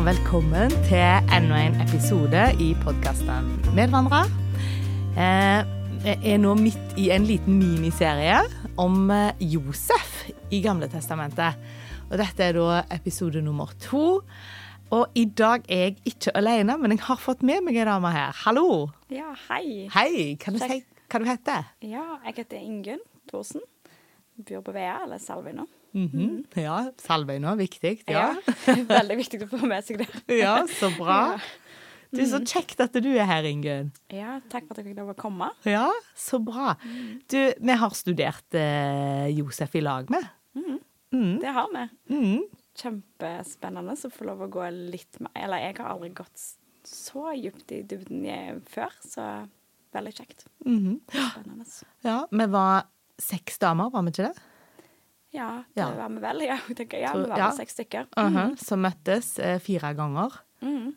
og velkommen til enda en episode i podkasten Medvandrer. Eh, Jeg er nå midt i en liten miniserie om eh, Josef i Gamle Testamentet. Og dette er da episode nummer to. Og i dag er jeg ikke alene, men jeg har fått med meg ei dame her. Hallo! Ja, hei. Hei, kan du si hva du heter? Ja, jeg heter Ingunn Thorsen. Bor på Vea, eller Salvi nå. Mhm. Ja, Salvøy nå, viktig. Ja. Veldig viktig å få med seg det. ja, så bra. Du, Så kjekt at du er her, Ingunn. Ja, takk for at jeg fikk lov å komme. Ja, så bra. Du, vi har studert eh, Josef i lag med. Mm. Det har vi. Mm. Kjempespennende å få lov å gå litt mer Eller jeg har aldri gått så dypt i dybden i- før, så veldig kjekt. Mhm. Spennende. Ja, vi var seks damer, var vi ikke det? Ja, det Ja. var vi vel. Ja, tenker, ja vi var ja. vel seks stykker. Mhm, Som møttes eh, fire ganger. Mm.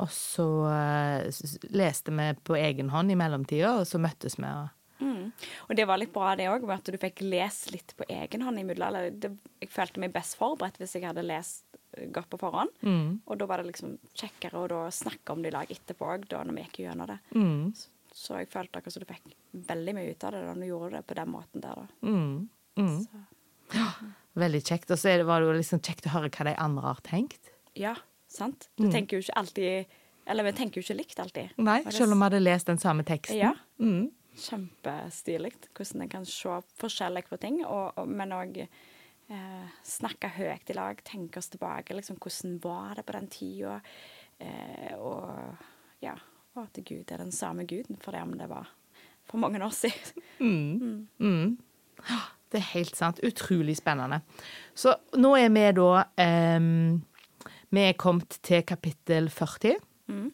Og så eh, leste vi på egen hånd i mellomtida, og så møttes vi. Mm. Og det var litt bra det òg, at du fikk lese litt på egen hånd imidlertid. Jeg følte meg best forberedt hvis jeg hadde lest eh, godt på forhånd. Mm. Og da var det liksom kjekkere å da snakke om det i lag etterpå òg, når vi gikk gjennom det. Mm. Så jeg følte akkurat som du fikk veldig mye ut av det da når du gjorde det på den måten der, da. Mm. Mm. Så, Veldig kjekt. Og så var det jo liksom kjekt å høre hva de andre har tenkt. ja, sant? Du Mm. tenker jo ikke alltid Eller vi tenker jo ikke likt alltid. Nei, selv om vi hadde lest den samme teksten. Ja. Mm. Kjempestilig hvordan en kan se forskjellig på ting, og, og, men òg eh, snakke høyt i lag, tenke oss tilbake. Liksom, hvordan var det på den tida? Eh, og ja, og at Gud er den samme guden for det om det var for mange år siden. Mm. Mm. Det er helt sant. Utrolig spennende. Så nå er vi da um, Vi er kommet til kapittel 40. Mm.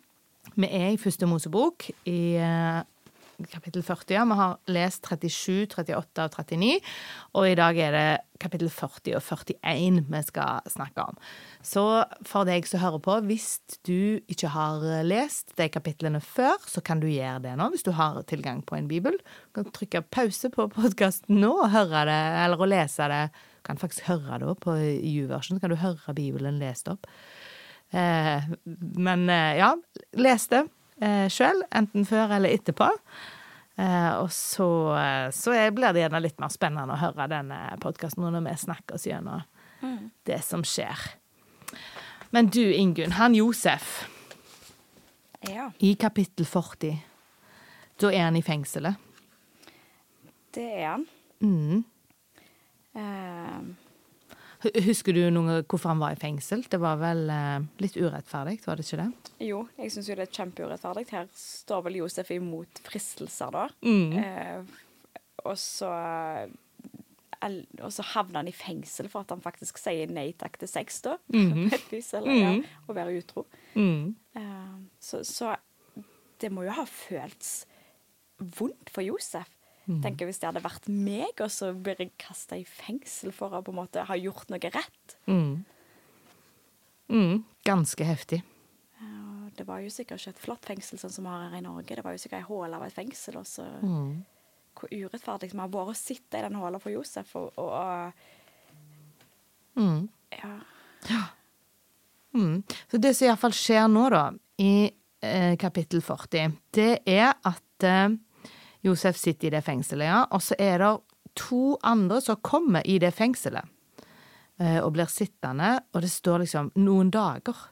Vi er i første Mosebok i eh, kapittel 40. Ja. Vi har lest 37, 38 og 39. Og i dag er det kapittel 40 og 41 vi skal snakke om. Så for deg som hører på, hvis du ikke har lest de kapitlene før, så kan du gjøre det nå, hvis du har tilgang på en bibel. Du kan trykke pause på podkasten nå og høre det, eller å lese det. Du kan faktisk høre det på U-version, så kan du høre Bibelen lest opp. Eh, men eh, ja, les det eh, sjøl, enten før eller etterpå. Eh, og så, eh, så blir det gjerne litt mer spennende å høre denne podkasten når vi snakker oss gjennom Mm. det som skjer. Men du, Ingunn, han Josef, Ja, i kapittel 40, da er han i fengselet. det er han. Mm. Eh, Hu- Husker du noe, hvorfor han var i fengsel? Det var vel eh, litt urettferdig, var det ikke det? jo, jeg syns jo det er kjempeurettferdig. Her står vel Josef imot fristelser, da. Mm. Eh, og så og så havner han i fengsel for at han faktisk sier nei takk til sex, da. Mm -hmm. et vis, eller ja, å være utro. Mm. Eh, så, så det må jo ha føltes vondt for Josef. Mhm. Tenker Hvis det hadde vært meg, og så blir jeg kasta i fengsel for å på en måte ha gjort noe rett. Mm. Mm. Ganske heftig. Det var jo sikkert ikke et flott fengsel sånn som vi har her i Norge. Det var jo sikkert ei hål av et fengsel. Og så Mm. hvor urettferdig det har vært å sitte i den håla for Josef. Og, og, og Mm. ja. Mm. Så det som iallfall skjer nå, da, i eh, kapittel 40, det er at eh, Josef sitter i det fengselet, ja, og så er det to andre som kommer i det fengselet. eh, Og blir sittende, og det står liksom 'noen dager'.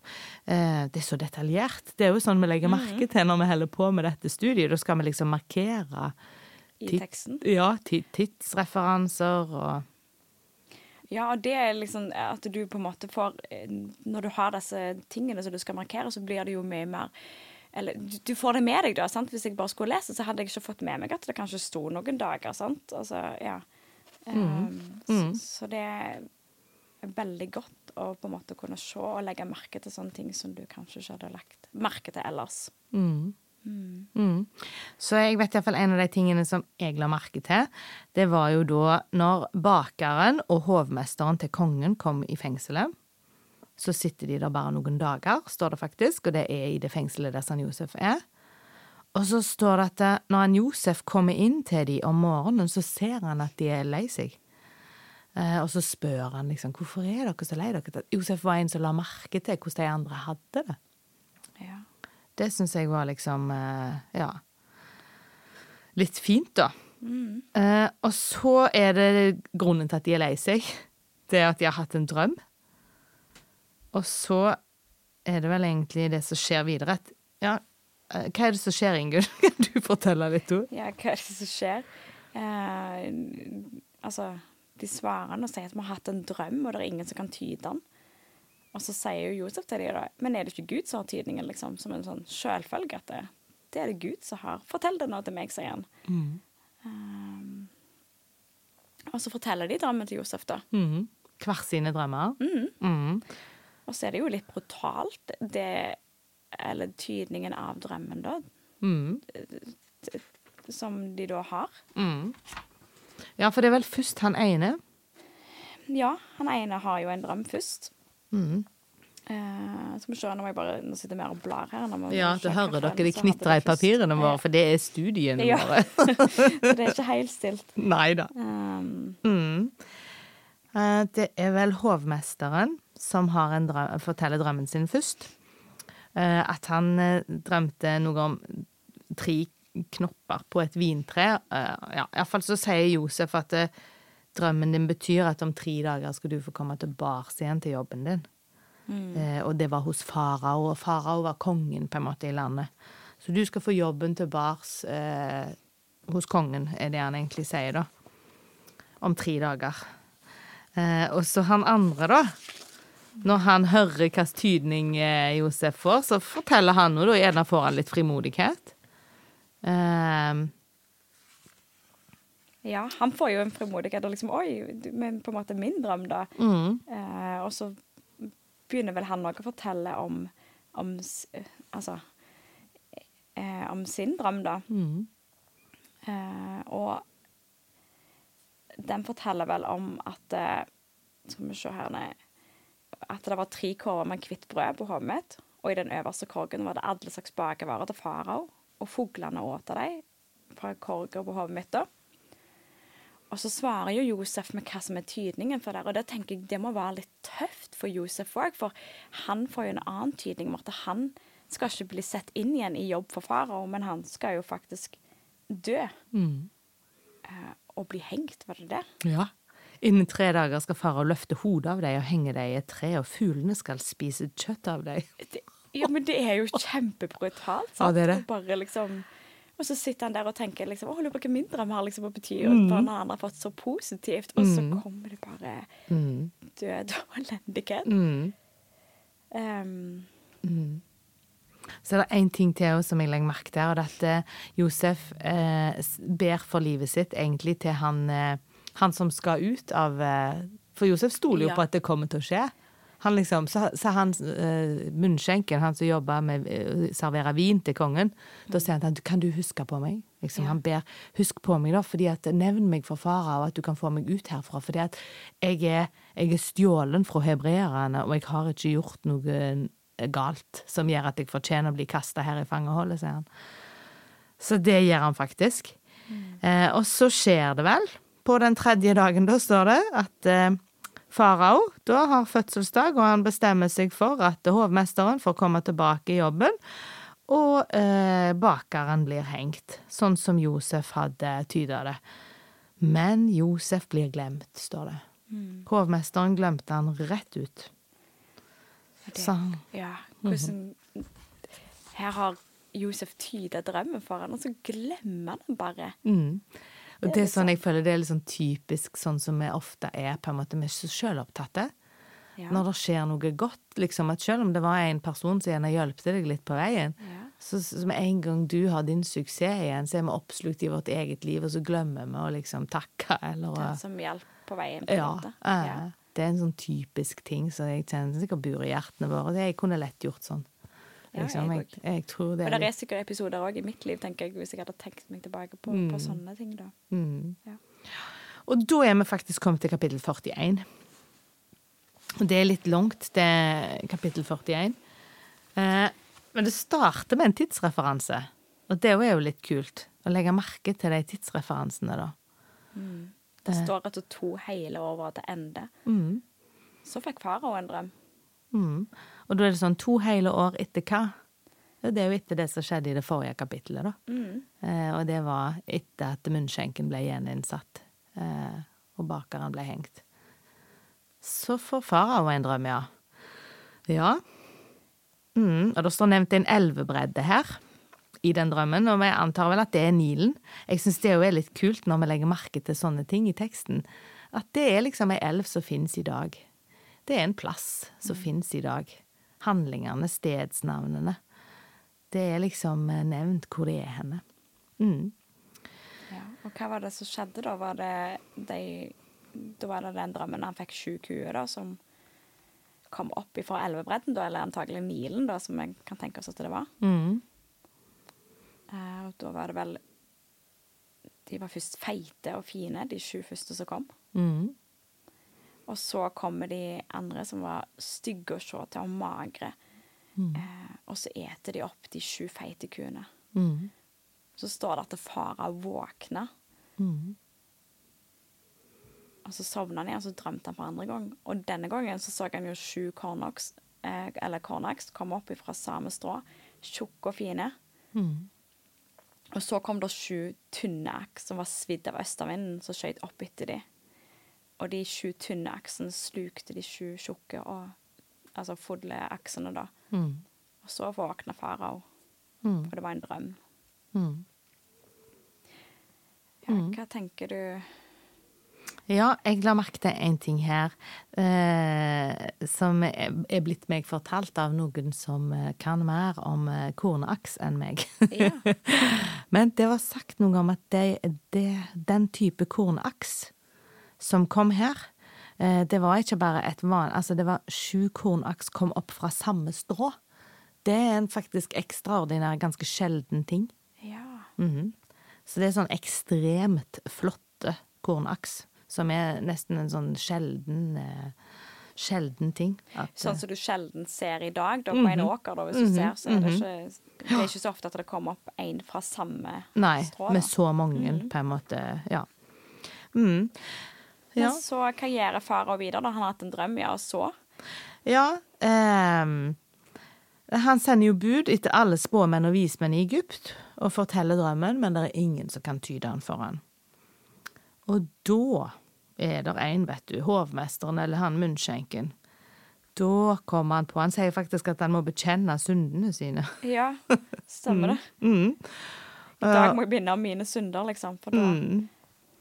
Eh, Det er så detaljert. Det er jo sånn vi legger merke til når vi holder på med dette studiet. Da skal vi liksom markere I teksten. ja, tidsreferanser og Ja, og det er liksom at du på en måte får eh, Når du har disse tingene som du skal markere, så blir det jo mye mer Eller du, får det med deg, da. sant? Hvis jeg bare skulle lese, så hadde jeg ikke fått med meg at det kanskje sto noen dager. sant? Altså, ja. Um, Mm. Så, så det er veldig godt å på en måte kunne se og legge merke til sånne ting som du kanskje ikke hadde lagt merke til ellers. Mm. Mm. Så jeg vet iallfall en av de tingene som jeg la merke til, det var jo da når bakeren og hovmesteren til kongen kom i fengselet. Så sitter de der bare noen dager, står det faktisk, og det er i det fengselet der San Josef er. Og så står det at eh, når han Josef kommer inn til de om morgenen, så ser han at de er lei seg. Eh, og så spør han liksom hvorfor er dere så lei dere. Josef var en som la merke til hvordan de andre hadde det. Ja. Det syns jeg var liksom eh, ja litt fint, da. Eh, og så er det grunnen til at de er lei seg. Det er at de har hatt en drøm. Og så er det vel egentlig det som skjer videre. At, ja, eh, hva er det som skjer, Ingunn? Kan du fortelle litt om? ja, hva er det som skjer? Eh, altså, de svarer og sier at vi har hatt en drøm, og det er ingen som kan tyde den. Og så sier jo Josef til dem da, men er det ikke Gud som har tydningen, liksom? Som en sånn sjølfølge at det, det er det Gud som har. Fortell det nå til meg, sier han. Um, og så forteller de drømmen til Josef, da. Mm. Hver sine drømmer. Mhm. Og så er det jo litt brutalt, det Eller tydningen av drømmen, da. Mm. Som de da har. Ja, for det er vel først han ene. Ja, han ene har jo en drøm først. Mm. Uh, skal vi se, nå må jeg bare Nå sitter mer og blar her. Må Ja, du hører dere de knitrer i papirene våre, for det er studiene Ja. våre. Så det er ikke helt stilt. Nei da. Um, Mm. Uh, Det er vel hovmesteren som har en drøm, forteller drømmen sin først. Eh, At han eh, drømte noe om tre knopper på et vintre. Eh, Ja, Iallfall så sier Josef at drømmen din betyr at om tre dager skal du få komme tilbake igjen til jobben din. Eh, Og det var hos farao, og farao var kongen på en måte i landet. Så du skal få jobben tilbake eh, hos kongen, er det han egentlig sier, da om tre dager. Eh, og så han andre, da. Når han hører hvilken tydning eh, Josef får, så forteller han noe, da, gjerne får han litt frimodighet. Um. ja, han får jo en frimodighet og liksom Oi, men på en måte min drøm, da. mm, Uh, og så begynner vel han òg å fortelle om, om eh, Altså uh, Om sin drøm, da. mm, Uh, og den forteller vel om at Skal vi se her nei, At det var tre korver med hvitt brød på hodet mitt. Og i den øverste korgen var det alle slags bakevarer til farao. Og fuglene åt av dem fra korger på hodet mitt. da. Og så svarer jo Josef med hva som er tydningen for det. Og det tenker jeg det må være litt tøft for Josef òg, for han får jo en annen tydning at han skal ikke bli sett inn igjen i jobb for farao, men han skal jo faktisk dø mm. eh, og bli hengt, var det det? Ja. Innen tre dager skal farao løfte hodet av deg og henge deg i et tre, og fuglene skal spise kjøtt av deg. det? Ja, men det er jo kjempebrutalt, sant? Ja, det er det. Og bare liksom og så sitter han der og tenker liksom, å, lurer på hva min drøm har liksom å bety, og Mm. når han har fått så positivt, og så kommer det bare Mm, død og elendighet. mm. Um, Så er det én ting til som jeg legger merke til, og det er at eh, Josef eh, ber for livet sitt egentlig til han, eh, han som skal ut av eh, For Josef stoler jo Ja. på at det kommer til å skje. Han liksom, så, så han uh, munnskjenken, han som jobber med å servere vin til kongen, da sier han kan du huske på meg? Liksom, Ja. Han ber husk på meg, da, fordi at nevn meg for fara, og at du kan få meg ut herfra. Fordi at jeg er, jeg er stjålen fra hebreerne, og jeg har ikke gjort noe galt som gjør at jeg fortjener å bli kasta her i fangeholdet, sier han. Så det gjør han faktisk. Eh, og så skjer det vel, på den tredje dagen, da står det, at eh, farao da har fødselsdag, og han bestemmer seg for at hovmesteren får komme tilbake i jobben, og eh, bakeren blir hengt, sånn som Josef hadde tyda det. Men Josef blir glemt, står det. Hovmesteren glemte han rett ut. det, Så ja, hvordan Her har Josef tyda drømmen for han, og så glemmer han den bare. Mm. Det er det er sånn jeg føler det er litt sånn typisk sånn som vi ofte er, på en måte. Vi er så sjølopptatte. Ja. Når det skjer noe godt, liksom. At selv om det var en person som gjerne hjalp deg litt på veien, Ja. så, så med en gang du har din suksess igjen, så er vi oppslukt i vårt eget liv, og så glemmer vi å liksom takke, eller Den som hjalp på veien. På en Ja. måte. eh, ja. Det er en sånn typisk ting som jeg kjenner sikkert bor i hjertene våre. Det jeg kunne lett gjort sånn. Ja, Liksom. jeg jeg, jeg tror det Og er det er sikkert episoder òg i mitt liv, tenker jeg, hvis jeg hadde tenkt meg tilbake på, på sånne ting. da. Mm. Ja. Og da er vi faktisk kommet til kapittel 41. Og det er litt langt, det kapittel 41. Eh, men det starter med en tidsreferanse. Og det er jo litt kult å legge merke til de tidsreferansene, da. Det står at to hele år var til ende. Mm. Så fikk faraoen en drøm. Mm. Og da er det sånn to hele år etter hva? Det er jo etter det som skjedde i det forrige kapittelet, da. Mm. Eh, og det var etter at munnskjenken ble gjeninnsatt, eh, og bakeren ble hengt. Så får farao en drøm, ja. Ja. Mm, og det står nevnt en elvebredde her i den drømmen, og vi antar vel at det er Nilen. Jeg syns det er litt kult når vi legger merke til sånne ting i teksten, at det er liksom ei elv som finnes i dag. Det er en plass som finnes i dag. Handlingene, stedsnavnene. Det er liksom eh, nevnt hvor de er henne. Mm. Ja. Og hva var det som skjedde da? Var det de, da var det den drømmen han fikk sju kuer, da, som kom opp ifra elvebredden, da, eller antagelig Nilen, da, som jeg kan tenke oss at det var. Mm. Eh, og da var det vel De var først feite og fine, de sju første som kom. Mm. Og så kommer de andre som var stygge å se til og magre. Eh, og så eter de opp de sju feite kuene. Mm. Så står det at fara våkna, Mm. og så sovna han igjen, og så drømte han for andre gang. Og denne gangen så så han jo sju cornocks, eh, eller kornaks, komme opp fra samme strå. Tjukke og fine. Mm. Og så kom det sju tynne aks som var svidd av østavinden, som skjøt opp etter de. Og de sju tynne aksene slukte de sju tjukke og altså fulle aksene, da. Mm. Og så våkna farao, Mm. for det var en drøm. Mm. Ja, hva tenker du Ja, jeg la merke til en ting her eh, som er er blitt meg fortalt av noen som eh, kan mer om eh, kornaks enn meg. Ja. Men det var sagt noe om at det, det, den type kornaks som kom her, eh, det var ikke bare et van... Altså, det var sju kornaks kom opp fra samme strå. Det er en faktisk ekstraordinær, ganske sjelden ting. ja. Mhm. Så det er sånn ekstremt flotte kornaks, som er nesten en sånn sjelden eh, Sjelden ting. At, Sånn som du sjelden ser i dag, da, på en åker, da, hvis du ser, så er det ikke Det er ikke så ofte at det kommer opp en fra samme Nei, strå. med så mange, på en måte. Ja. Mm. Ja. Men så hva gjør farao videre? da? Han har hatt en drøm, ja, og så? Ja ehm, Han sender jo bud etter alle spåmenn og vismenn i Egypt og forteller drømmen, men det er ingen som kan tyde den for han. Og da er det en, vet du, hovmesteren eller han munnskjenken. Da kommer han på Han sier faktisk at han må bekjenne syndene sine. Ja, stemmer det. Mm. I dag må jeg begynne om mine synder, liksom. For da Mm.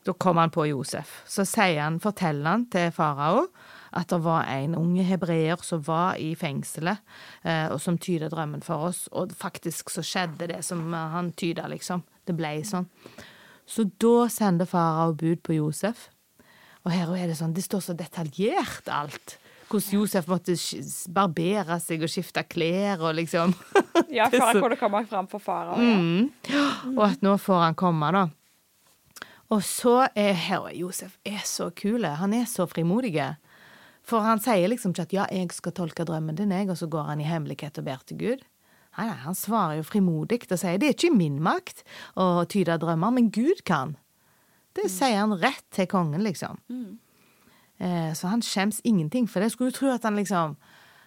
Da kom han på Josef. Så han, forteller han til farao at det var en unge hebreer som var i fengselet, eh, og som tyder drømmen for oss. Og faktisk så skjedde det som han tyda, liksom. Det ble sånn. Så da sender farao bud på Josef. Og her er det sånn, det står så detaljert alt. Hvordan Josef måtte barbere seg og skifte klær og liksom. Ja, for så- kunne komme fram for farao. Ja. Mm. Og at nå får han komme, da. Og så er Josef er så kul. Han er så frimodig. For han sier liksom ikke at 'ja, jeg skal tolke drømmen din', jeg, og så går han i hemmelighet og ber til Gud. Nei, nei, han svarer jo frimodig og sier 'det er ikke i min makt å tyde drømmer, men Gud kan'. Det sier han rett til kongen, liksom. Eh, så han skjems ingenting for det. Skulle jo tro at han liksom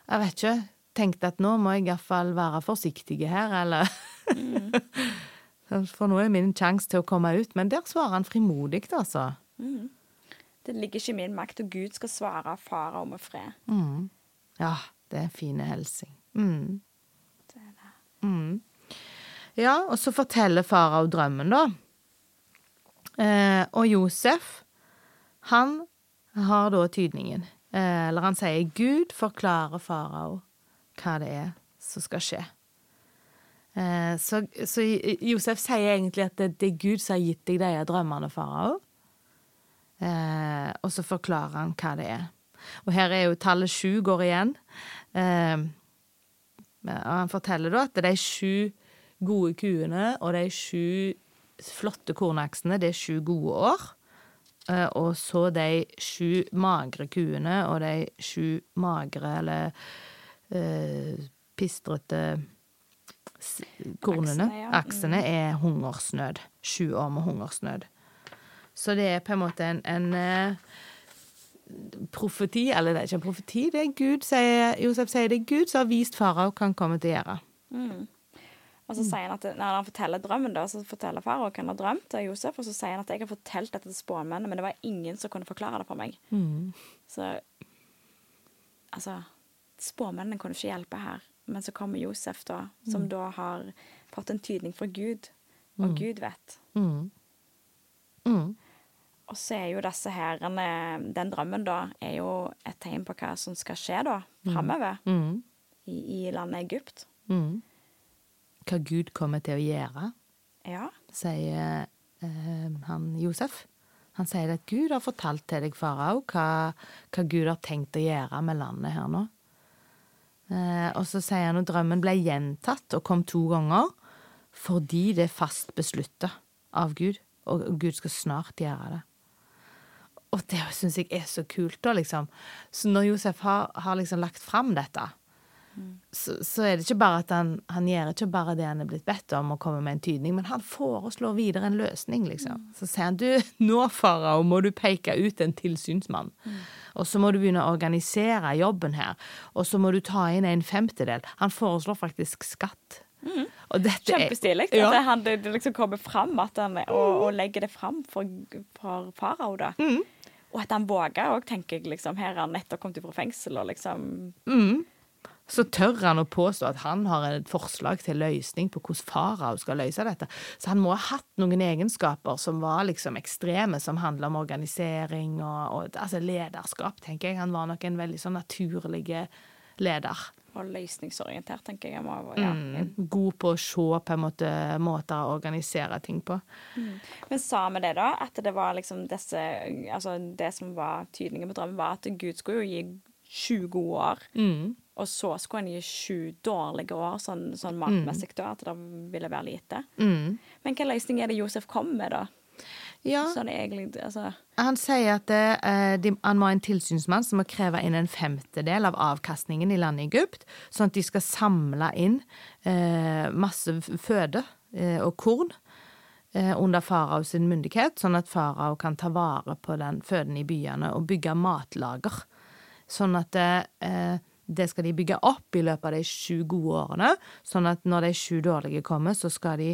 Jeg vet ikke. Tenkte at nå må jeg iallfall være forsiktig her, eller For nå er min sjanse til å komme ut. Men der svarer han frimodig, altså. Det ligger ikke i min makt, og Gud skal svare farao med fred. Mm. Ja, det er en fin hilsen. Mm. Det er det. Mm. Ja, og så forteller farao drømmen, da. Eh, og Josef, han har da tydningen. Eh, eller han sier Gud forklarer farao hva det er som skal skje. Eh, så, så Josef sier egentlig at det, det er Gud som har gitt deg de drømmene, farao. Eh, og så forklarer han hva det er. Og her er jo tallet sju går igjen. Eh, og han forteller da at de sju gode kuene og de sju flotte kornaksene, det er sju gode år. Eh, Og så de sju magre kuene og de sju magre eller eh, pistrete kornene. Aksene, ja. Aksene er hungersnød. Sju år med hungersnød. Så det er på en måte en, en eh, profeti, eller det er ikke en profeti, det er Gud, sier, Josef sier det er Gud som har vist farao hva han kommer til å gjøre. Og så sier han at Når han forteller drømmen, da, så forteller farao hva han har drømt til Josef, og så sier han at jeg har fortalt dette til spåmennene, men det var ingen som kunne forklare det for meg. Så Altså Spåmennene kunne ikke hjelpe her, men så kommer Josef, da, som da har fått en tydning fra Gud, og Gud vet. Mm. Mm. Og så er jo disse herrene Den drømmen, da, er jo et tegn på hva som skal skje da, framover Mm. i, i landet Egypt. Mm. Hva Gud kommer til å gjøre, Ja. sier eh, han Josef. Han sier at Gud har fortalt til deg, farao, hva, hva Gud har tenkt å gjøre med landet her nå. Eh, og så sier han at drømmen ble gjentatt og kom to ganger fordi det er fast beslutta av Gud, og Gud skal snart gjøre det. Og det syns jeg er så kult, da, liksom. Så når Josef har, har liksom lagt fram dette, så, så er det ikke bare at han, han gjør ikke bare det han er blitt bedt om, å komme med en tydning, men han foreslår videre en løsning, liksom. Så sier han du, nå, farao, må du peke ut en tilsynsmann. Og så må du begynne å organisere jobben her. Og så må du ta inn en femtedel. Han foreslår faktisk skatt. Er- Kjempestilig. Ja. At han, det, liksom kommer fram han, og, og legger det fram for, for farao. da. Mm. Og at han våger òg, tenker jeg. liksom, Her har han nettopp kommet ut fra fengsel og liksom så tør han å påstå at han har et forslag til løsning på hvordan farao skal løse dette. Så han må ha hatt noen egenskaper som var liksom ekstreme, som handler om organisering og, og altså lederskap, tenker jeg. Han var nok en veldig sånn naturlig leder. Og løsningsorientert, tenker jeg. må, ja. Mm. God på å se på en måte måter å organisere ting på. Men sa vi det, da? At det var liksom disse Altså, det som var tydningen på drømmen, var at Gud skulle jo gi sju gode år. Mm. Og så skulle han gi sju dårlige år, sånn, sånn matmessig, da, at det ville være lite. Mm. Men hva løsning er det Josef kom med, da? Ja. Sånn egentlig, altså Han sier at det, eh, de, han må ha en tilsynsmann som må kreve inn en femtedel av avkastningen i landet Egypt, sånn at de skal samle inn eh, masse føde eh, og korn eh, under farao sin myndighet, sånn at farao kan ta vare på den føden i byene og bygge matlager. Sånn at eh, det skal de bygge opp i løpet av de sju gode årene, sånn at når de sju dårlige kommer, så skal de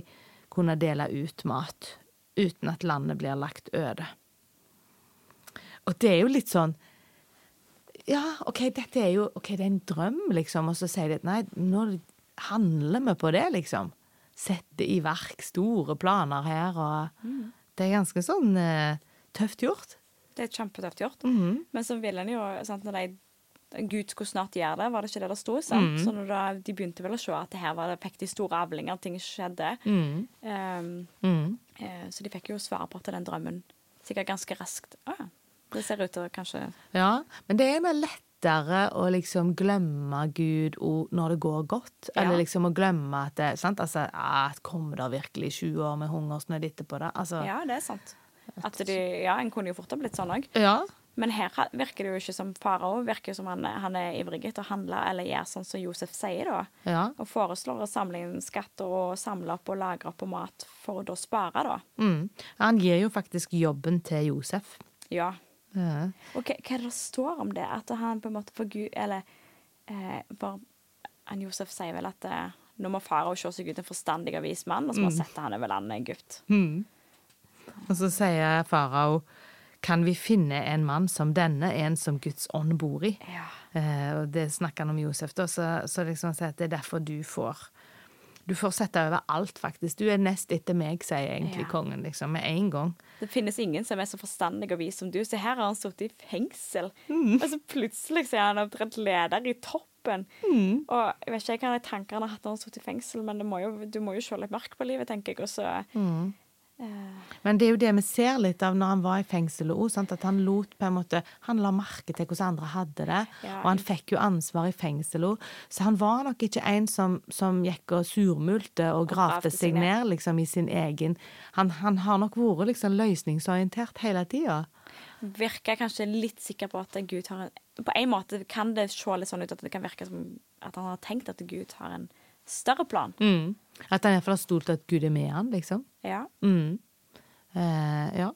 kunne dele ut mat uten at landet blir lagt øde. Og det er jo litt sånn Ja, OK, dette er jo OK, det er en drøm, liksom, og så sier de at nei, nå handler vi på det, liksom. Sette i verk store planer her, og Det er ganske sånn eh, tøft gjort. Det er kjempetøft gjort. Mhm. Men så ville en jo sant, når de, Gud skulle snart gjøre det, var det ikke det det sto? sant? Mhm. Så når da, de begynte vel å se at det her var det fikk de store avlinger, ting skjedde. Mm. Um, Mm. eh, så de fikk jo svar på til den drømmen sikkert ganske raskt. Ah, ja. det ser ut til å kanskje Ja, men det er mer lettere å liksom glemme Gud når det går godt, Ja. eller liksom å glemme at det sant? Altså, ah, kommer det virkelig 20 år med hungersnød etterpå det? Altså, Ja, det er sant. At de, ja, En kunne jo fort ha blitt sånn òg. ja. Men her virker det jo ikke som farao. Virker som han, han er ivrig etter å handle eller gjøre sånn som Josef sier, da. ja. Og foreslår å samle inn skatter og samle opp og lagre opp på mat for å da spare, da. Mm. Han gir jo faktisk jobben til Josef. Ja. Ja. Og hva, hva er det står om det? At han på en måte for Gud Eller eh, for, han Josef sier vel at eh, nå må farao se seg ut en forstandig og vis mann, og så må han sette han over landet Egypt. Mm. Og så sier farao kan vi finne en mann som denne, en som Guds ånd bor i? Ja. Eh, og det snakker han om Josef, da, så, så liksom han sier at det er derfor du får Du får sette over alt, faktisk. Du er nest etter meg, sier egentlig Ja. kongen, liksom, med en gang. Det finnes ingen som er så forstandig og vis som du. Se, her har han sittet i fengsel. Mm. Og så plutselig så er han omtrent leder i toppen. Mm. Og jeg vet ikke hva tanker han har hatt når han har sittet i fengsel, men det må jo, du må jo se litt mørkt på livet, tenker jeg. Og så Mm. Eh, Men det er jo det vi ser litt av når han var i fengselet òg, at han lot på en måte Han la merke til hvordan andre hadde det, Ja, og han fikk jo ansvar i fengsel òg. Så han var nok ikke en som, som gikk og surmulte og gravde seg ned. liksom i sin egen. Han, han har nok vært liksom løsningsorientert hele tida. virker kanskje litt sikker på at Gud har en På en måte kan det se litt sånn ut at det kan virke som at han har tenkt at Gud har en større plan. Mm. At han iallfall har stolt at Gud er med han, liksom. Ja. Mm. Eh, ja.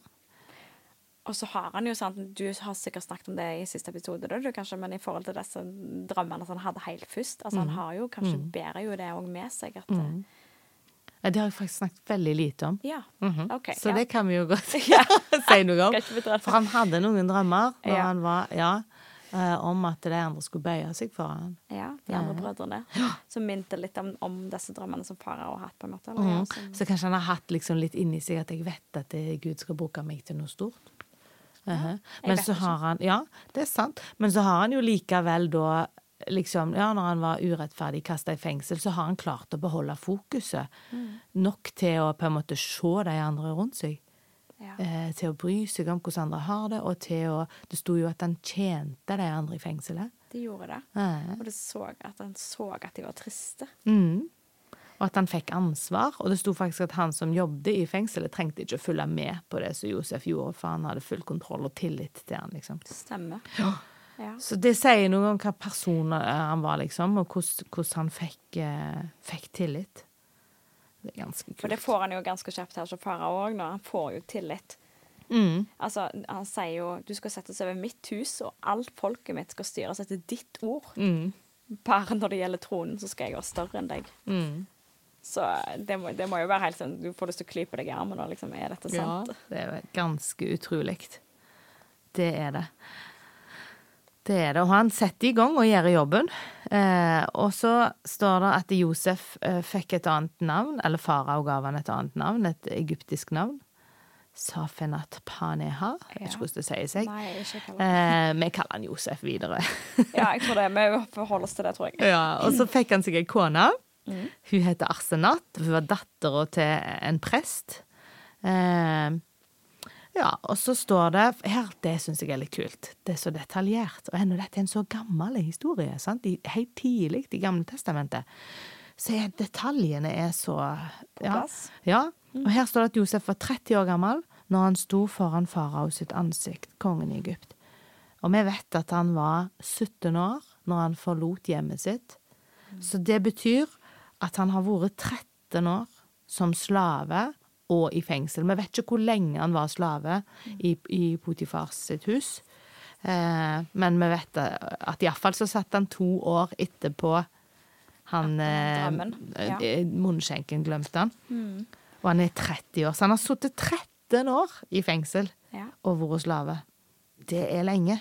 og så har han jo sant, Du har sikkert snakket om det i siste episode, da, du, kanskje, men i forhold til disse drømmene som han hadde helt først altså Han har jo kanskje bærer jo det òg med seg. at mm. Ja, Det har jeg faktisk snakket veldig lite om. Ja. OK. Så ja. det kan vi jo godt si noe om. For han hadde noen drømmer når han var Ja. Eh, om at de andre skulle bøye seg for han. Ja, de andre brødrene. Som minte litt om, om disse drømmene som far har hatt. på en måte. Eller, Mm. ja, som, Så kanskje han har hatt liksom litt inni seg at jeg vet at Gud skal bruke meg til noe stort. Mhm. Men så har han Ja, det er sant. Men så har han jo likevel da liksom, ja, Når han var urettferdig kasta i fengsel, så har han klart å beholde fokuset. Mm. Nok til å på en måte se de andre rundt seg. Ja. Eh, til å bry seg om hvordan andre har det, og til å Det sto jo at han tjente de andre i fengselet. De gjorde det. Eh. Og det så at han så at de var triste. Mm. Og at han fikk ansvar. Og det sto faktisk at han som jobbet i fengselet, trengte ikke å følge med på det som Josef gjorde, for han hadde full kontroll og tillit til han, liksom. Stemmer. Ja. Så det sier noe om hva person eh, han var, liksom, og hvordan, hvordan han fikk, eh, fikk tillit. Det er ganske kult. For det får han jo ganske kjapt her som farao òg, når han får jo tillit. Mm. Altså, Han sier jo du skal settes over mitt hus, og alt folket mitt skal styres etter ditt ord. Mm. Bare når det gjelder tronen, så skal jeg være større enn deg. Mm. Så det må, det må jo være helt sånn Du får lyst til å klype deg i armen og liksom Er dette Ja, det er ganske utrolig. Det er det. Det er det. Og han setter i gang og gjør jobben. Eh, og så står det at Josef eh, fikk et annet navn, eller farao gav han et annet navn, et egyptisk navn. Safenat Paneha. Jeg vet ikke hvordan det sier seg. Nei. Eh, vi kaller han Josef videre. Ja, jeg tror det. Vi forholder oss til det, tror jeg. ja, og så fikk han seg ei kone. Hun heter Arsenat. Hun var dattera til en prest. Eh, ja, og så står det her, Det syns jeg er litt kult. Det er så detaljert. Og ennå dette er en så gammel historie. sant? I, helt tidlig i Gamle testamentet. Så er detaljene er så På ja, plass. ja. Og her står det at Josef var 30 år gammel når han sto foran farao sitt ansikt, kongen i Egypt. Og vi vet at han var 17 år når han forlot hjemmet sitt. Så det betyr at han har vært 13 år som slave og i fengsel. Vi vet ikke hvor lenge han var slave i, i Potifars sitt hus. Eh, men vi vet at iallfall så satt han to år etterpå han eh, ja. eh, Munnskjenken glemte han. Og han er 30 år. Så han har sittet 13 år i fengsel Ja, og vært slave. Det er lenge.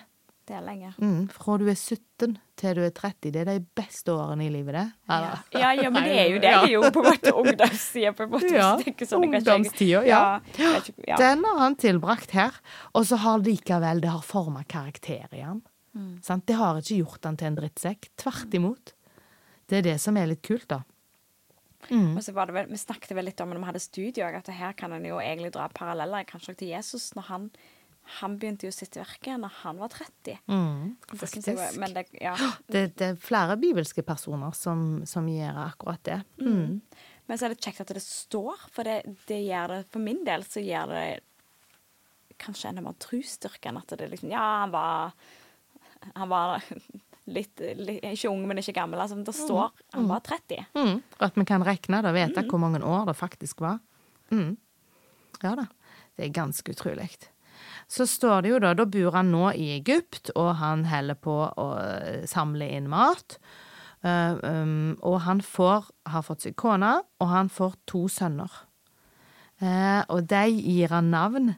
Det lenger. lenge. Mm, fra du er 17 til du er 30. Det er de beste årene i livet, det. Ja. Ja, ja, men det er jo det. Det er jo på en måte ungdomstida. på en måte. Ja, sånn, ungdomstida, ja. ja. Den har han tilbrakt her. Og så har likevel det har forma karakter i han. Mm. Det har ikke gjort han til en drittsekk. Tvert imot. Det er det som er litt kult, da. Og så var det vel, Vi snakket vel litt om når vi hadde studio, at her kan en jo egentlig dra paralleller kanskje til Jesus. når Han, han begynte jo sitt virke når han var 30. Mm, Det faktisk. men det, ja. Det, det er flere bibelske personer som, som gjør akkurat det. Mm. Men så er det kjekt at det står, for det, det gjør det For min del så gjør det kanskje enda mer trosstyrke enn at det liksom Ja, han var Han var litt, litt Ikke ung, men ikke gammel. Altså, det står han var 30. Mm. Og at vi kan regne det og vite hvor mange år det faktisk var. Mm. Ja da. Det er ganske utrolig. Så står det jo da Da bor han nå i Egypt, og han holder på å samle inn mat. Eh, um, og han får, har fått seg kone, og han får to sønner. Uh, og de gir han navn.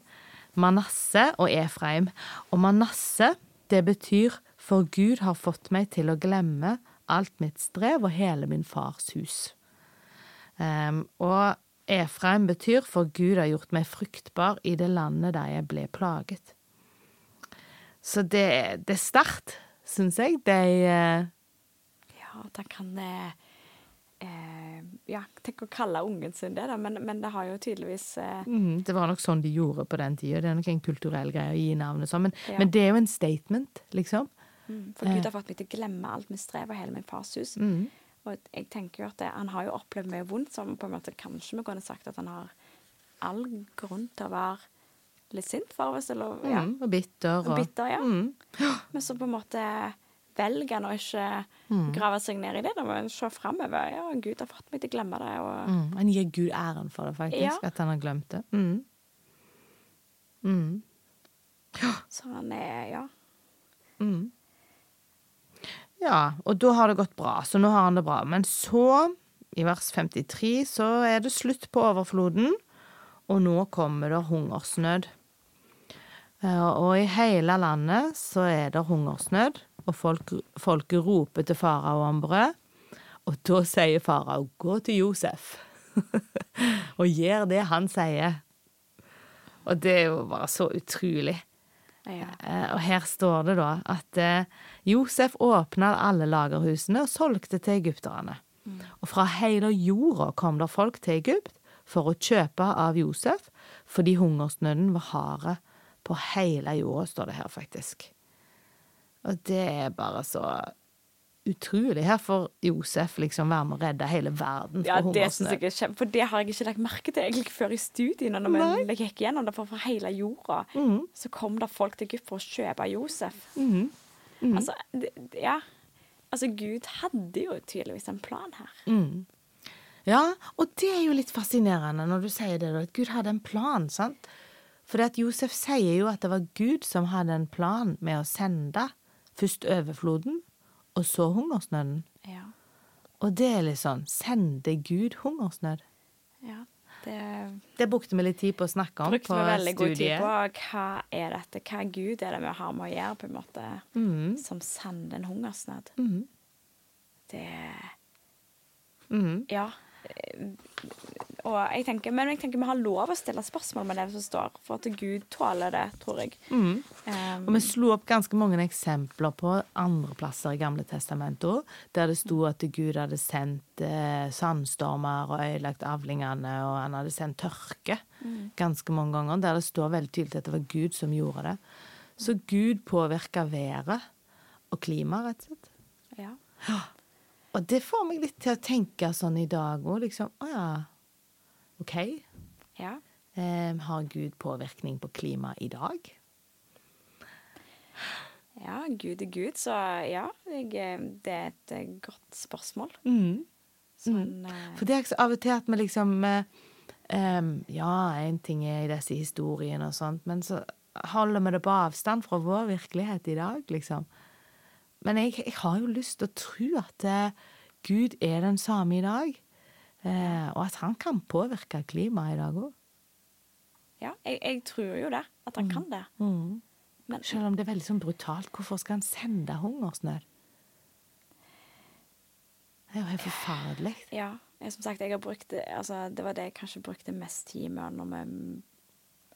Manasse og Efraim. Og Manasse, det betyr for Gud har fått meg til å glemme alt mitt strev og hele min fars hus. Um, og Efraim betyr for Gud har gjort meg fruktbar i det landet der jeg ble plaget. Så det, det er sterkt, syns jeg. De eh, Ja, da kan eh, Ja, tenk å kalle ungen sin det, da, men, men det har jo tydeligvis eh, mm, Det var nok sånn de gjorde på den tida. Det er nok en kulturell greie å gi navnet sånn. Men, Ja. men det er jo en statement, liksom. mm, For Gud har fått meg til å glemme alt mitt strev og hele min fars hus. Mm. Og jeg tenker jo at det, han har jo opplevd mye vondt, som på en måte kanskje vi kunne sagt at han har all grunn til å være litt sint for, hvis det lov. Ja. Mm, og bitter. Og, Bitter, ja. Mm. Men så på en måte velger han å ikke Mm. grave seg ned i det, da, må en se framover. Ja, Gud har fått meg til å glemme det. Og, Mm. Han gir Gud æren for det, faktisk. Ja. At han har glemt det. Mm. Mm. Så han er Ja. Mm. Ja, og da har det gått bra, så nå har han det bra. Men så, i vers 53, så er det slutt på overfloden, og nå kommer det hungersnød. Eh, Og i hele landet så er det hungersnød, og folk, folket roper til farao om brød. Og da sier farao, gå til Josef, og gjør det han sier. Og det er jo bare så utrolig. Ja. Eh, Og her står det da at eh, Josef åpna alle lagerhusene og solgte til egypterne. Og fra hele jorda kom det folk til Egypt for å kjøpe av Josef, fordi hungersnøden var harde på hele jorda, står det her faktisk. Og det er bare så utrolig. Her får Josef liksom være med å redde hele verden Ja, fra det synes hungersnød. jeg er kjempe... For det har jeg ikke lagt merke til egentlig før i studiene, når Nei. vi gikk gjennom det. For fra hele jorda Mhm. så kom det folk til Egypt for å kjøpe Josef. Mhm. Altså, det, det- ja. Altså, Gud hadde jo tydeligvis en plan her. Mm. Ja, og det er jo litt fascinerende når du sier det, at Gud hadde en plan, sant? For at Josef sier jo at det var Gud som hadde en plan med å sende først overfloden, og så hungersnøden. Ja. Og det er litt sånn Sender Gud hungersnød? ja. Det Det brukte vi litt tid på å snakke om brukte på vi veldig god tid på. Hva er dette? Hva Gud er det vi har med å gjøre, på en måte, mm. som sender en hungersnød? Mm. Det mm. Ja. Og jeg tenker, men jeg tenker vi har lov å stille spørsmål med det som står, for at Gud tåler det, tror jeg. Mm. Um, Og vi slo opp ganske mange eksempler på andre plasser i Gamle testamentet der det sto at Gud hadde sendt eh, sandstormer og ødelagt avlingene, og han hadde sendt tørke ganske mange ganger, der det står veldig tydelig at det var Gud som gjorde det. Så Gud påvirker været og klimaet, rett og slett. ja. Og det får meg litt til å tenke sånn i dag òg, liksom. Å ja, OK. ja. Um, har Gud påvirkning på klimaet i dag? Ja, Gud er Gud, så ja. Jeg, eh, det er et eh, godt spørsmål. Mm. Sånn mm. For det er så av og til at vi liksom um, Ja, én ting er i disse historiene og sånt, men så holder vi det på avstand fra vår virkelighet i dag, liksom. Men jeg, jeg har jo lyst til å tro at eh, Gud er den samme i dag, eh, og at han kan påvirke klimaet i dag òg. Ja, jeg, jeg tror jo det. At han kan det. Men Mm. Selv om det er veldig sånn brutalt. Hvorfor skal han sende hungersnød? Det er jo helt forferdelig. ja, jeg, som sagt, jeg har brukt altså, Det var det jeg kanskje brukte mest tid med når vi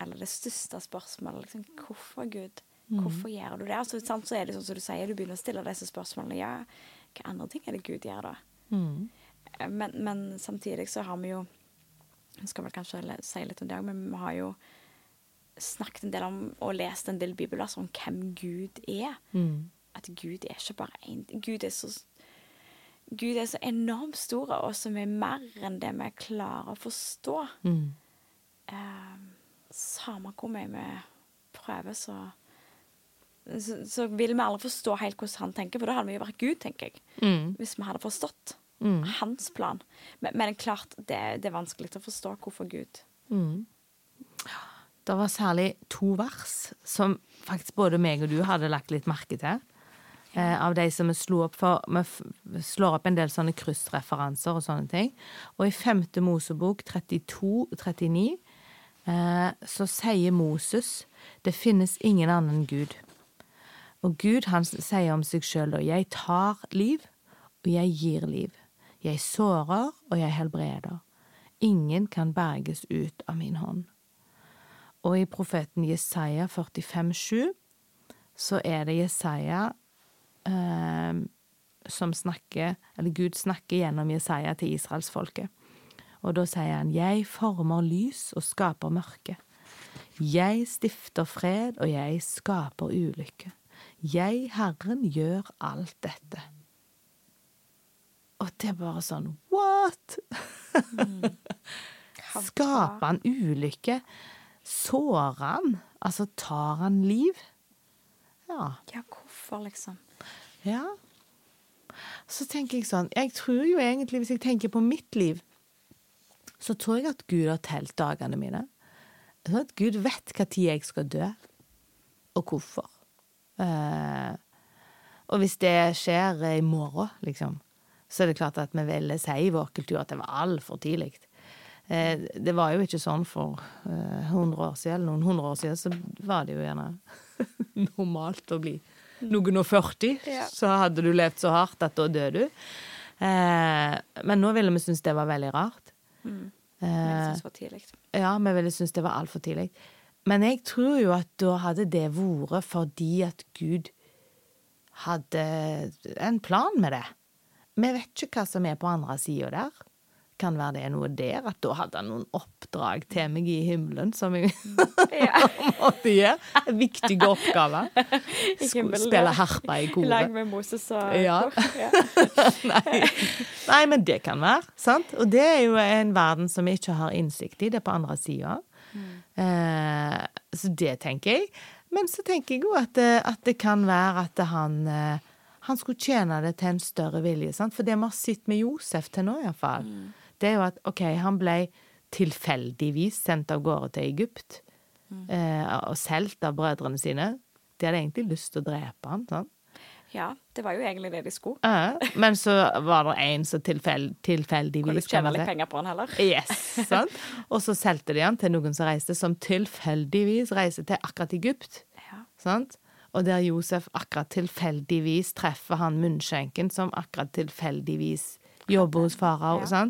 Eller det største spørsmålet. Liksom, hvorfor, Gud? Hvorfor gjør du det? Altså, sant, så er det sånn som du sier, du begynner å stille disse spørsmålene. Ja, hva andre ting er det Gud gjør da? Mm. Eh, Men, men samtidig så har vi jo Jeg skal vel kanskje si litt om det òg, men vi har jo snakket en del om og lest en del bibelverser om hvem Gud er. Mm. At Gud er ikke bare én Gud er så Gud er så enormt stor, og som er mer enn det vi klarer å forstå. Mm. Eh, samme hvor mye vi prøver, så, så Så vil vi aldri forstå helt hvordan han tenker, for da hadde vi jo vært Gud, tenker jeg. Mm. Hvis vi hadde forstått Mm. hans plan. Men, men klart, det, det er vanskelig å forstå hvorfor Gud Mm. Det var særlig to vers som faktisk både meg og du hadde lagt litt merke til. Eh, av de som vi slo opp for Vi slår opp en del sånne kryssreferanser og sånne ting. Og i femte Mosebok 32-39 eh, så sier Moses det finnes ingen annen Gud. Og Gud han sier om seg sjøl da jeg tar liv, og jeg gir liv. Jeg sårer, og jeg helbreder. Ingen kan berges ut av min hånd. Og i profeten Jesaja 45,7 så er det Jesaja eh, som snakker, eller Gud snakker gjennom Jesaja til israelsfolket. Og da sier han, jeg former lys og skaper mørke. Jeg stifter fred, og jeg skaper ulykke. Jeg, Herren, gjør alt dette. Og det er bare sånn What?! Skaper han ulykke? Sårer han? Altså, tar han liv? Ja. Ja, hvorfor, liksom? Ja. Så tenker jeg sånn Jeg tror jo egentlig, hvis jeg tenker på mitt liv, så tror jeg at Gud har telt dagene mine. Tror at Gud vet tid jeg skal dø. og hvorfor. Eh, og hvis det skjer i morgen, liksom, så er det klart at vi vil si i vår kultur at det var altfor tidlig. Eh, det var jo ikke sånn for eh, 100 år siden, eller noen hundre år siden, så var det jo gjerne normalt å bli noen og 40. Ja. Så hadde du levd så hardt at da dør du. Eh, men nå ville vi synes det var veldig rart. Mm. Vi synes det var tidlig. ja, vi ville synes det var altfor tidlig. Men jeg tror jo at da hadde det vært fordi at Gud hadde en plan med det. Vi vet ikke hva som er på andre sida der. Kan være det er noe der, at da hadde han noen oppdrag til meg i himmelen som jeg Ja. måtte gjøre. Viktige oppgaver. Spille harpa i koret. lag med Moses og Ja. ja. Nei. Nei, men det kan være. sant? Og det er jo en verden som vi ikke har innsikt i. Det er på andre sida. Eh, så det tenker jeg. Men så tenker jeg jo at, det- at det kan være at han eh, han skulle tjene det til en større vilje. Sant? For det vi har sett med Josef til nå, iallfall, det er jo at OK, han ble tilfeldigvis sendt av gårde til Egypt eh, og solgt av brødrene sine. De hadde egentlig lyst til å drepe han, sant? Ja, det var jo egentlig det de skulle. Uh, men så var det en som tilfeld, tilfeldigvis Kunne tjene litt penger på han heller. Yes, sant? Og så solgte de han til noen som reiste, som tilfeldigvis reiste til akkurat Egypt. Ja. Sant? Og der Josef akkurat tilfeldigvis treffer han munnskjenken som akkurat tilfeldigvis jobber hos farao. Ja.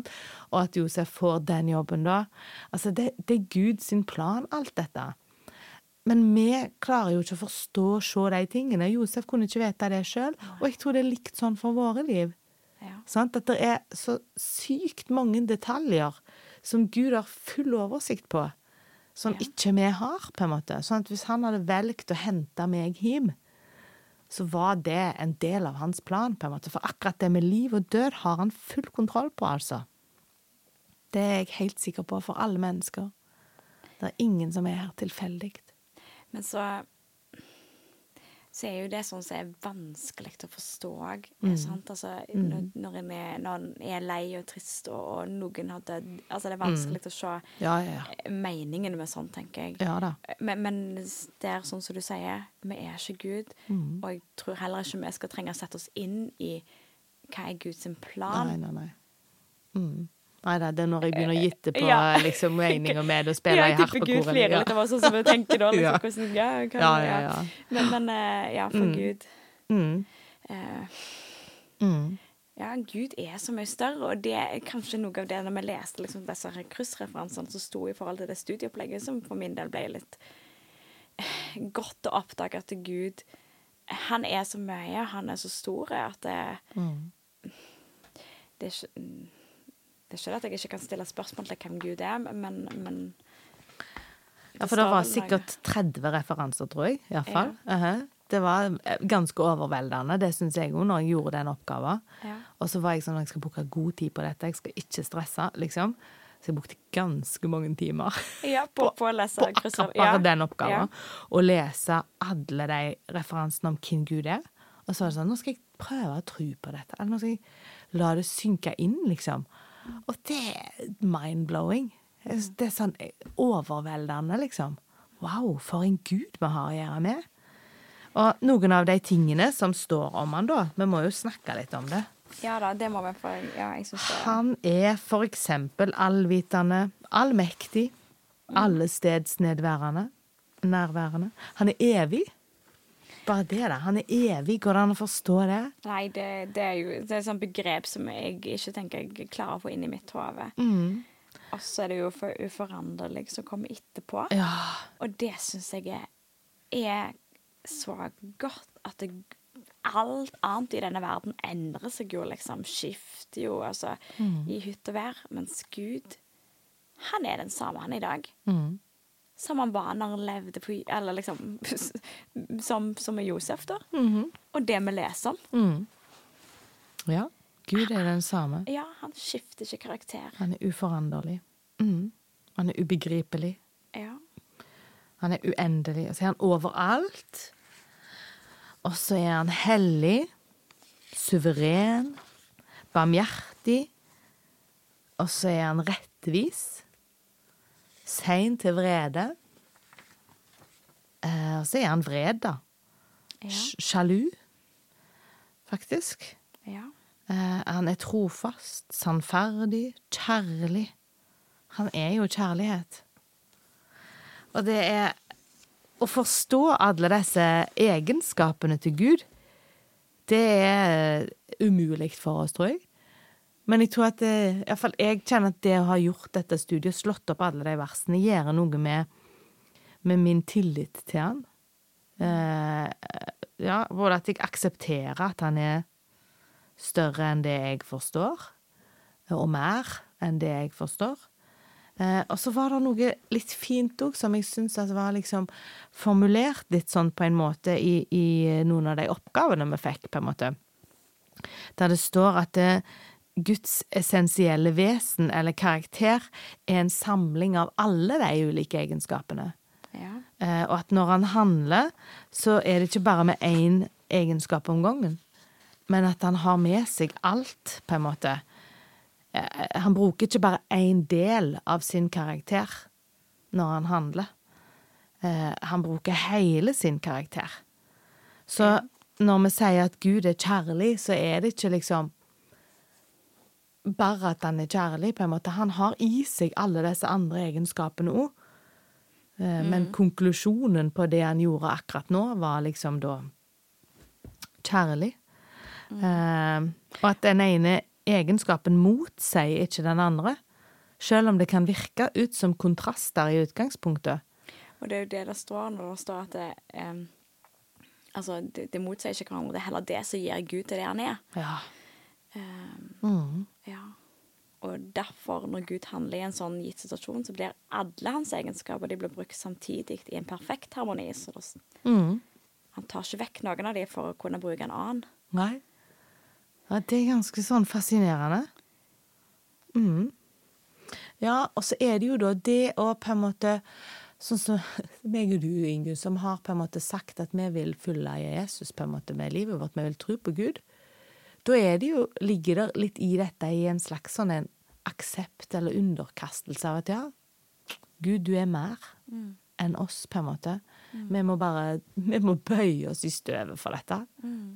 Og at Josef får den jobben da. Altså, det, det er Guds plan, alt dette. Men vi klarer jo ikke å forstå og se de tingene. Josef kunne ikke vite det sjøl. Og jeg tror det er likt sånn for våre liv. Ja. At det er så sykt mange detaljer som Gud har full oversikt på, som Ja. ikke vi har, på en måte. Sånn at hvis han hadde valgt å hente meg hjem, så var det en del av hans plan, på en måte. For akkurat det med liv og død har han full kontroll på, altså. Det er jeg helt sikker på for alle mennesker. Det er ingen som er her tilfeldig. Men så så er jo det sånn som er vanskelig å forstå òg. sant? Altså, når, når, en er, når en er lei og trist, og, og noen har dødd Altså, det er vanskelig å se Ja, ja, ja. meningen med sånt, tenker jeg. Ja. Men, men det er sånn som du sier, vi er ikke Gud. Og jeg tror heller ikke vi skal trenge å sette oss inn i hva er Guds plan. Nei, nei, nei. Mm. Nei da, det er når jeg begynner å gitte på Ja. liksom, regninger med og spille ja, i jeg tipper Gud harpekoret. flirer litt av oss, sånn som vi tenker da. Liksom, Ja. hvordan, ja, kan, Ja, ja, ja. Men, men eh, ja, for Gud Mm. eh, Mm. Ja, Gud er så mye større, og det er kanskje noe av det når vi leste liksom, disse kryssreferansene som sto i forhold til det studieopplegget, som for min del ble litt eh, godt å oppdage at Gud Han er så mye, han er så stor, at det, Mm. det er ikke det er ikke at jeg ikke kan stille spørsmål til hvem Gud er, men, men Ja, for det var sikkert 30 referanser, tror jeg. i hvert fall. Uh-huh. Det var eh, ganske overveldende, det syns jeg òg, når jeg gjorde den oppgaven. Ja. Og så var jeg sånn jeg skal bruke god tid på dette, jeg skal ikke stresse, liksom. Så jeg brukte ganske mange timer Ja, på, på å lese på akkurat bare ja. den oppgaven. Og lese alle de referansene om hvem Gud er. Og så var det sånn, nå skal jeg prøve å tro på dette. Eller nå skal jeg la det synke inn, liksom. Og det er mind-blowing. Det er sånn overveldende, liksom. Wow, for en gud vi har å gjøre med. Og noen av de tingene som står om han da, vi må jo snakke litt om det. ja da, det må vi få Ja, jeg syns det Han er for eksempel allvitende, allmektig, allestedsnedværende, nærværende. Han er evig. Bare det, da. Han er evig. Går det an å forstå det? Nei, det, det er jo det er et sånt begrep som jeg ikke tenker jeg klarer å få inn i mitt hode. Mm. Og så er det jo for uforanderlig som kommer etterpå. Ja. Og det syns jeg er, er så godt at det, alt annet i denne verden endrer seg jo, liksom. Skifter jo, altså, i hytt og vær. Mens Gud, han er den samme, han i dag. Mm. Som han var når han levde på Eller liksom Som, som er Josef, da. Mhm. Og det vi leser om. Mm. Ja. Gud er den samme. Ja, han skifter ikke karakter. Han er uforanderlig. Mm. Han er ubegripelig. Ja. Han er uendelig. Og så er han overalt. Og så er han hellig, suveren, barmhjertig. Og så er han rettvis, sein til vrede. Eh, Eller så er han vred, da. Ja. Sjalu, faktisk. ja. Eh, han er trofast, sannferdig, kjærlig. Han er jo kjærlighet. Og det er Å forstå alle disse egenskapene til Gud, det er umulig for oss, tror jeg. Men jeg tror at det, i hvert fall jeg kjenner at det å ha gjort dette studiet, slått opp alle de versene, gjør noe med, med min tillit til han. Eh, ja, både at jeg aksepterer at han er større enn det jeg forstår, og mer enn det jeg forstår. Eh, og så var det noe litt fint òg, som jeg syns var liksom formulert litt sånn på en måte i, i noen av de oppgavene vi fikk, på en måte. Der det står at det, Guds essensielle vesen eller karakter er en samling av alle de ulike egenskapene. ja. Eh, og at når han handler, så er det ikke bare med én egenskap om gangen, men at han har med seg alt, på en måte. Eh, han bruker ikke bare én del av sin karakter når han handler. Eh, han bruker hele sin karakter. Så når vi sier at Gud er kjærlig, så er det ikke liksom bare at han er kjærlig, på en måte. Han har i seg alle disse andre egenskapene òg. Men konklusjonen på det han gjorde akkurat nå, var liksom da kjærlig. Eh, og at den ene egenskapen motsier ikke den andre. Selv om det kan virke ut som kontraster i utgangspunktet. Og det er jo det det står når det står at det, em, altså, det, det motsier ikke hverandre. Det er heller det som gir Gud til det han er. Ja. Em, Mm. ja. Og derfor, når Gud handler i en sånn gitt situasjon, så blir alle hans egenskaper de blir brukt samtidig i en perfekt harmoni. Så Mm. han tar ikke vekk noen av de for å kunne bruke en annen. Nei. Ja, det er ganske sånn fascinerende. Mm. Ja, og så er det jo da det å på en måte Sånn som meg og du, Ingunn, som har på en måte sagt at vi vil følge Jesus på en måte med livet vårt, vi vil tro på Gud. Da det jo, ligger det litt i dette i en slags sånn en aksept eller underkastelse av at ja, Gud, du er mer enn oss, på en måte. Vi må bare vi må bøye oss i støvet for dette.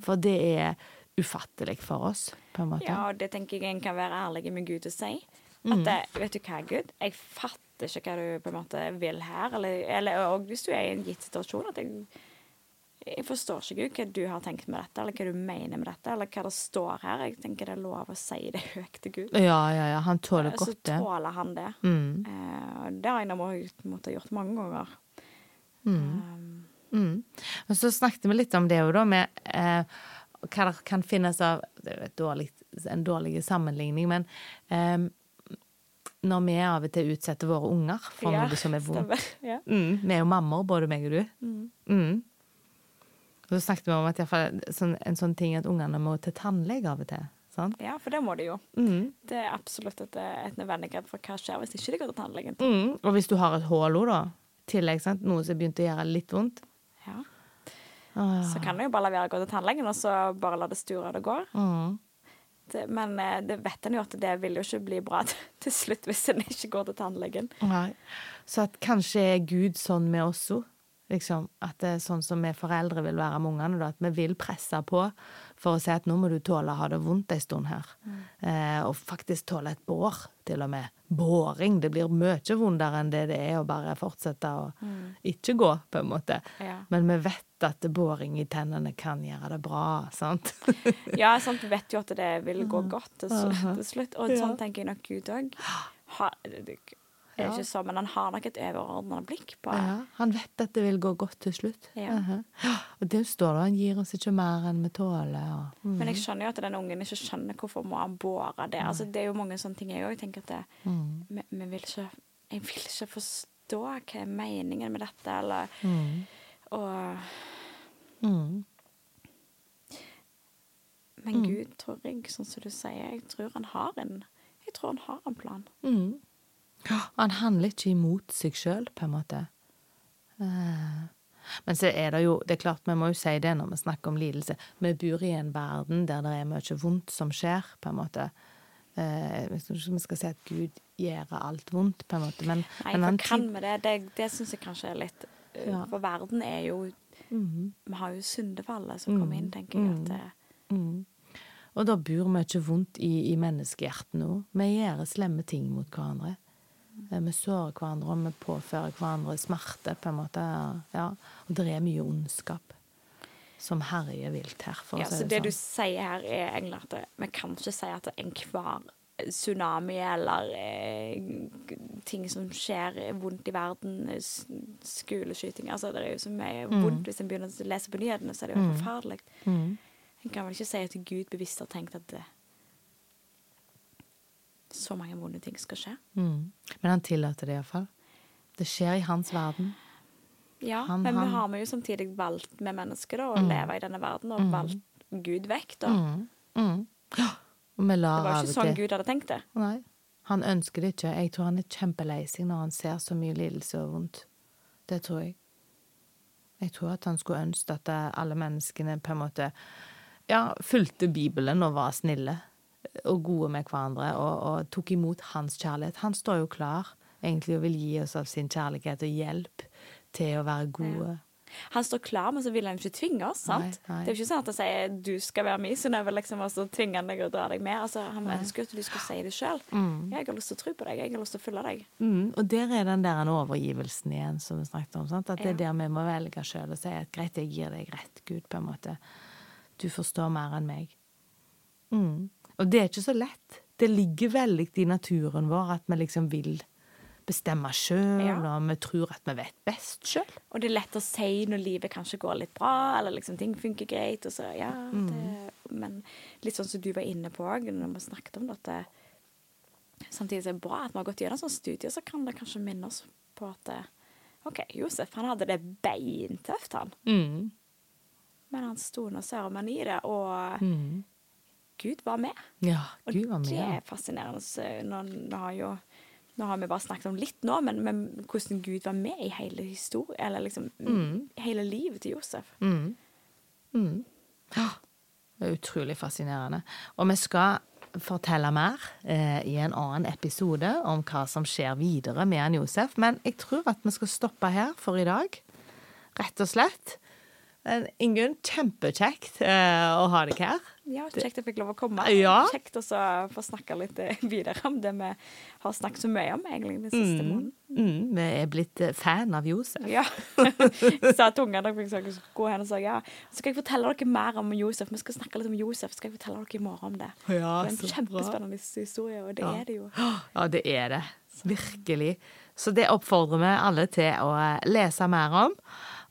For det er ufattelig for oss, på en måte. Ja, det tenker jeg en kan være ærlig med Gud og si. Mm. At det, vet du hva, Gud, jeg fatter ikke hva du på en måte vil her. Eller, eller og hvis du er i en gitt situasjon, at jeg, jeg forstår ikke, Gud, hva du har tenkt med dette, eller hva du mener med dette, eller hva det står her. Jeg tenker det er lov å si det høyt til Gud. Ja, ja, ja. Han tåler Så godt det. Så tåler han det. Mm. Eh, det har jeg nå måttet gjort mange ganger. Mm. Um, Mm. Og så snakket vi litt om det jo da, med eh, hva det kan finnes av Det er jo en dårlig sammenligning, men eh, når vi av og til utsetter våre unger for ja, noe som er vondt. Ja. mm, Vi er jo mammaer, både meg og du. Mm. Mm. Så snakket vi om at fall, sånn, en sånn ting at ungene må til tannlege av og til. Sant? ja, for det må de jo. Mm. Det er absolutt et, et nødvendighet for hva skjer hvis ikke de går til tannlegen. Mm. Og hvis du har et hull òg, da, tillegg, sant? noe som begynte å gjøre litt vondt Ja. ah. Så kan du jo bare la være å gå til tannlegen, og så bare la det sture, og det går. mm. Det, men eh, det vet en jo at det vil jo ikke bli bra til slutt hvis en ikke går til tannlegen. Nei. Så at kanskje er Gud sånn med oss òg. Liksom, at det er sånn som vi foreldre vil være med ungene. Da, at vi vil presse på for å si at nå må du tåle å ha det vondt en stund her. Eh, og faktisk tåle et bår, til og med. Båring. Det blir mye vondere enn det det er å bare fortsette å ikke gå, på en måte. Ja. Men vi vet at båring i tennene kan gjøre det bra, sant? Ja, sant, du vet jo at det vil gå godt til, slutt. Og sånn tenker jeg nok Gud òg. Det Ja. ikke så, men han har nok et overordna blikk på det. Ja, han vet at det vil gå godt til slutt. Ja. Mhm. Og det står det, han gir oss ikke mer enn vi tåler. Og, mm. Men jeg skjønner jo at den ungen ikke skjønner hvorfor må han båre det. Altså, det er jo mange sånne ting jeg òg tenker at det, Mm. vi, vi vil ikke, Jeg vil ikke forstå hva er meningen med dette, eller Mm. og, Mm. Men Gud, tror jeg, sånn som du sier, jeg tror han har en Jeg tror han har en plan. Mm. Han handler ikke imot seg sjøl, på en måte. Eh, Men så er det jo Det er klart, vi må jo si det når vi snakker om lidelse. Vi bor i en verden der det er mye vondt som skjer, på en måte. Eh, Jeg tror ikke vi skal si at Gud gjør alt vondt, på en måte, men, Nei, men han kan vi det? Det, det syns jeg kanskje er litt Ja. For verden er jo Mhm. Vi har jo syndefallet som kommer inn, tenker jeg. at det, Mm. Og det bor mye vondt i, i menneskehjertet nå. Vi gjør slemme ting mot hverandre. Eh, Vi sårer hverandre, og vi påfører hverandre smerte, på en måte. Ja. Og det er mye ondskap som herjer vilt her, for ja, å si så det det du sånn. sier her, er egentlig at vi kan ikke si at enhver tsunami eller eh, ting som skjer eh, vondt i verden, eh, skoleskyting Altså, det er jo så mye vondt hvis en begynner å lese på nyhetene, så er det jo helt forferdelig. Mm. En kan vel ikke si at Gud bevisst har tenkt at det, så mange vonde ting skal skje. Mm. Men han tillater det iallfall. Det skjer i hans verden. Ja, Han- men vi har vi jo samtidig valgt med mennesker da, å leve i denne verden, og valgt Gud vekk, da. Mm. Mm. Ja. Det var ikke sånn Gud hadde tenkt det. Nei. Han ønsker det ikke. Jeg tror han er kjempelei seg når han ser så mye lidelse og vondt. Det tror jeg. Jeg tror at han skulle ønske at alle menneskene på en måte ja, fulgte Bibelen og var snille og gode med hverandre og, og tok imot hans kjærlighet. Han står jo klar egentlig og vil gi oss av sin kjærlighet og hjelp til å være gode. Han står klar, men så vil han ikke tvinge oss. sant? Nei, nei. Det er jo ikke sånn at han sier 'du skal være min', så det liksom, og så tvinger han deg å dra deg med. Altså, Han ønsker jo at du skal si det sjøl. Mm. 'Jeg har lyst til å tro på deg. Jeg har lyst til å følge deg'. Mm, og der er den der overgivelsen igjen som vi snakket om. Sant? At det er der vi må velge sjøl og si at greit, jeg gir deg rett, Gud, på en måte. Du forstår mer enn meg. Mm. Og det er ikke så lett. Det ligger veldig i naturen vår at vi liksom vil bestemme sjøl, Ja. og vi tror at vi vet best sjøl. Og det er lett å si når livet kanskje går litt bra, eller liksom ting funker greit. Og så, ja, Mm. det, men litt sånn som du var inne på òg, når vi snakket om dette samtidig er det bra at vi har gått gjennom sånne studier, så kan det kanskje minne oss på at OK, Josef han hadde det beintøft, han. Mm. Men han sto nå søren i det, og Mm. Gud var med. Ja, Og Gud var det er fascinerende. Nå, nå, har jo, nå har vi bare snakket om litt nå, men, men hvordan Gud var med i hele historien, eller liksom Mm. hele livet til Josef. Mm. Mm. Ja. Det er utrolig fascinerende. Og vi skal fortelle mer eh, i en annen episode om hva som skjer videre med han Josef, men jeg tror at vi skal stoppe her for i dag. Rett og slett. Men Ingunn, kjempekjekt eh, å ha deg her. Ja, Kjekt jeg fikk lov å komme. Ja. Kjekt å få snakke litt eh, videre om det vi har snakket så mye om egentlig den siste måneden. Mm, vi er blitt eh, fan av Josef. Ja. Jeg sa ungene at jeg skulle gå hen og sa ja. Så skal jeg fortelle dere mer om Josef. Vi skal snakke litt om Josef. Skal jeg fortelle dere i morgen om det. Ja, det er en så kjempespennende historie, og det Ja. er det jo. Ja, det er det. Virkelig. Så det oppfordrer vi alle til å eh, lese mer om.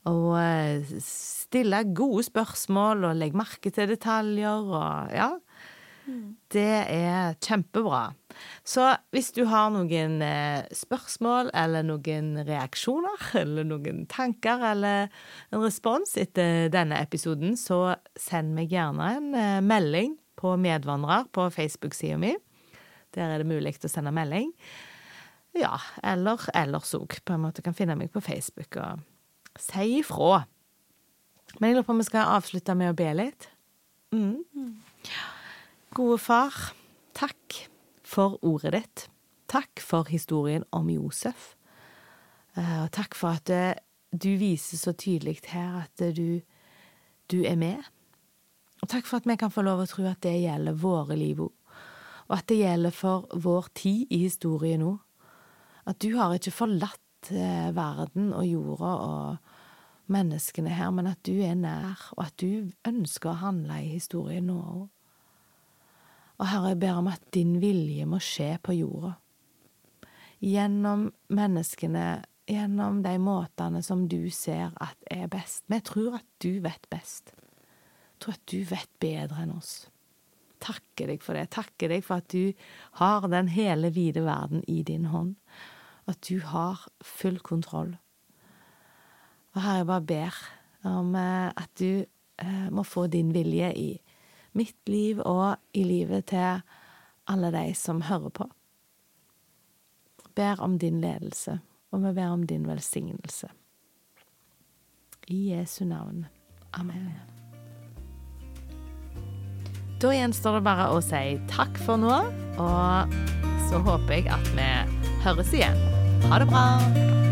Og eh, stille gode spørsmål og legge merke til detaljer og ja. Det er kjempebra. Så hvis du har noen eh, spørsmål eller noen reaksjoner eller noen tanker eller en respons etter denne episoden, så send meg gjerne en eh, melding på Medvandrer på Facebook-sida mi. Der er det mulig å sende melding. Ja, eller ellers òg. På en måte kan finne meg på Facebook og si ifra. Men jeg lurer på om vi skal avslutte med å be litt. Mm. Gode far, takk for ordet ditt. Takk for historien om Josef. Eh, Og takk for at eh, du viser så tydelig her at eh, du, du er med. Og takk for at vi kan få lov å tro at det gjelder våre liv òg. Og at det gjelder for vår tid i historien nå. At du har ikke forlatt eh, verden og jorda og menneskene her, men at du er nær, og at du ønsker å handle i historien nå òg. Og Herre, jeg ber om at din vilje må skje på jorda. Gjennom menneskene, gjennom de måtene som du ser at er best. Vi tror at du vet best. Jeg tror at du vet bedre enn oss. Takker deg for det. Takker deg for at du har den hele vide verden i din hånd. At du har full kontroll. Og Herre, jeg bare ber om eh, at du eh, må få din vilje i mitt liv og i livet til alle de som hører på. Ber om din ledelse, og vi ber om din velsignelse. I Jesu navn. Amen. Da gjenstår det bare å si takk for nå, og så håper jeg at vi høres igjen. Ha det bra!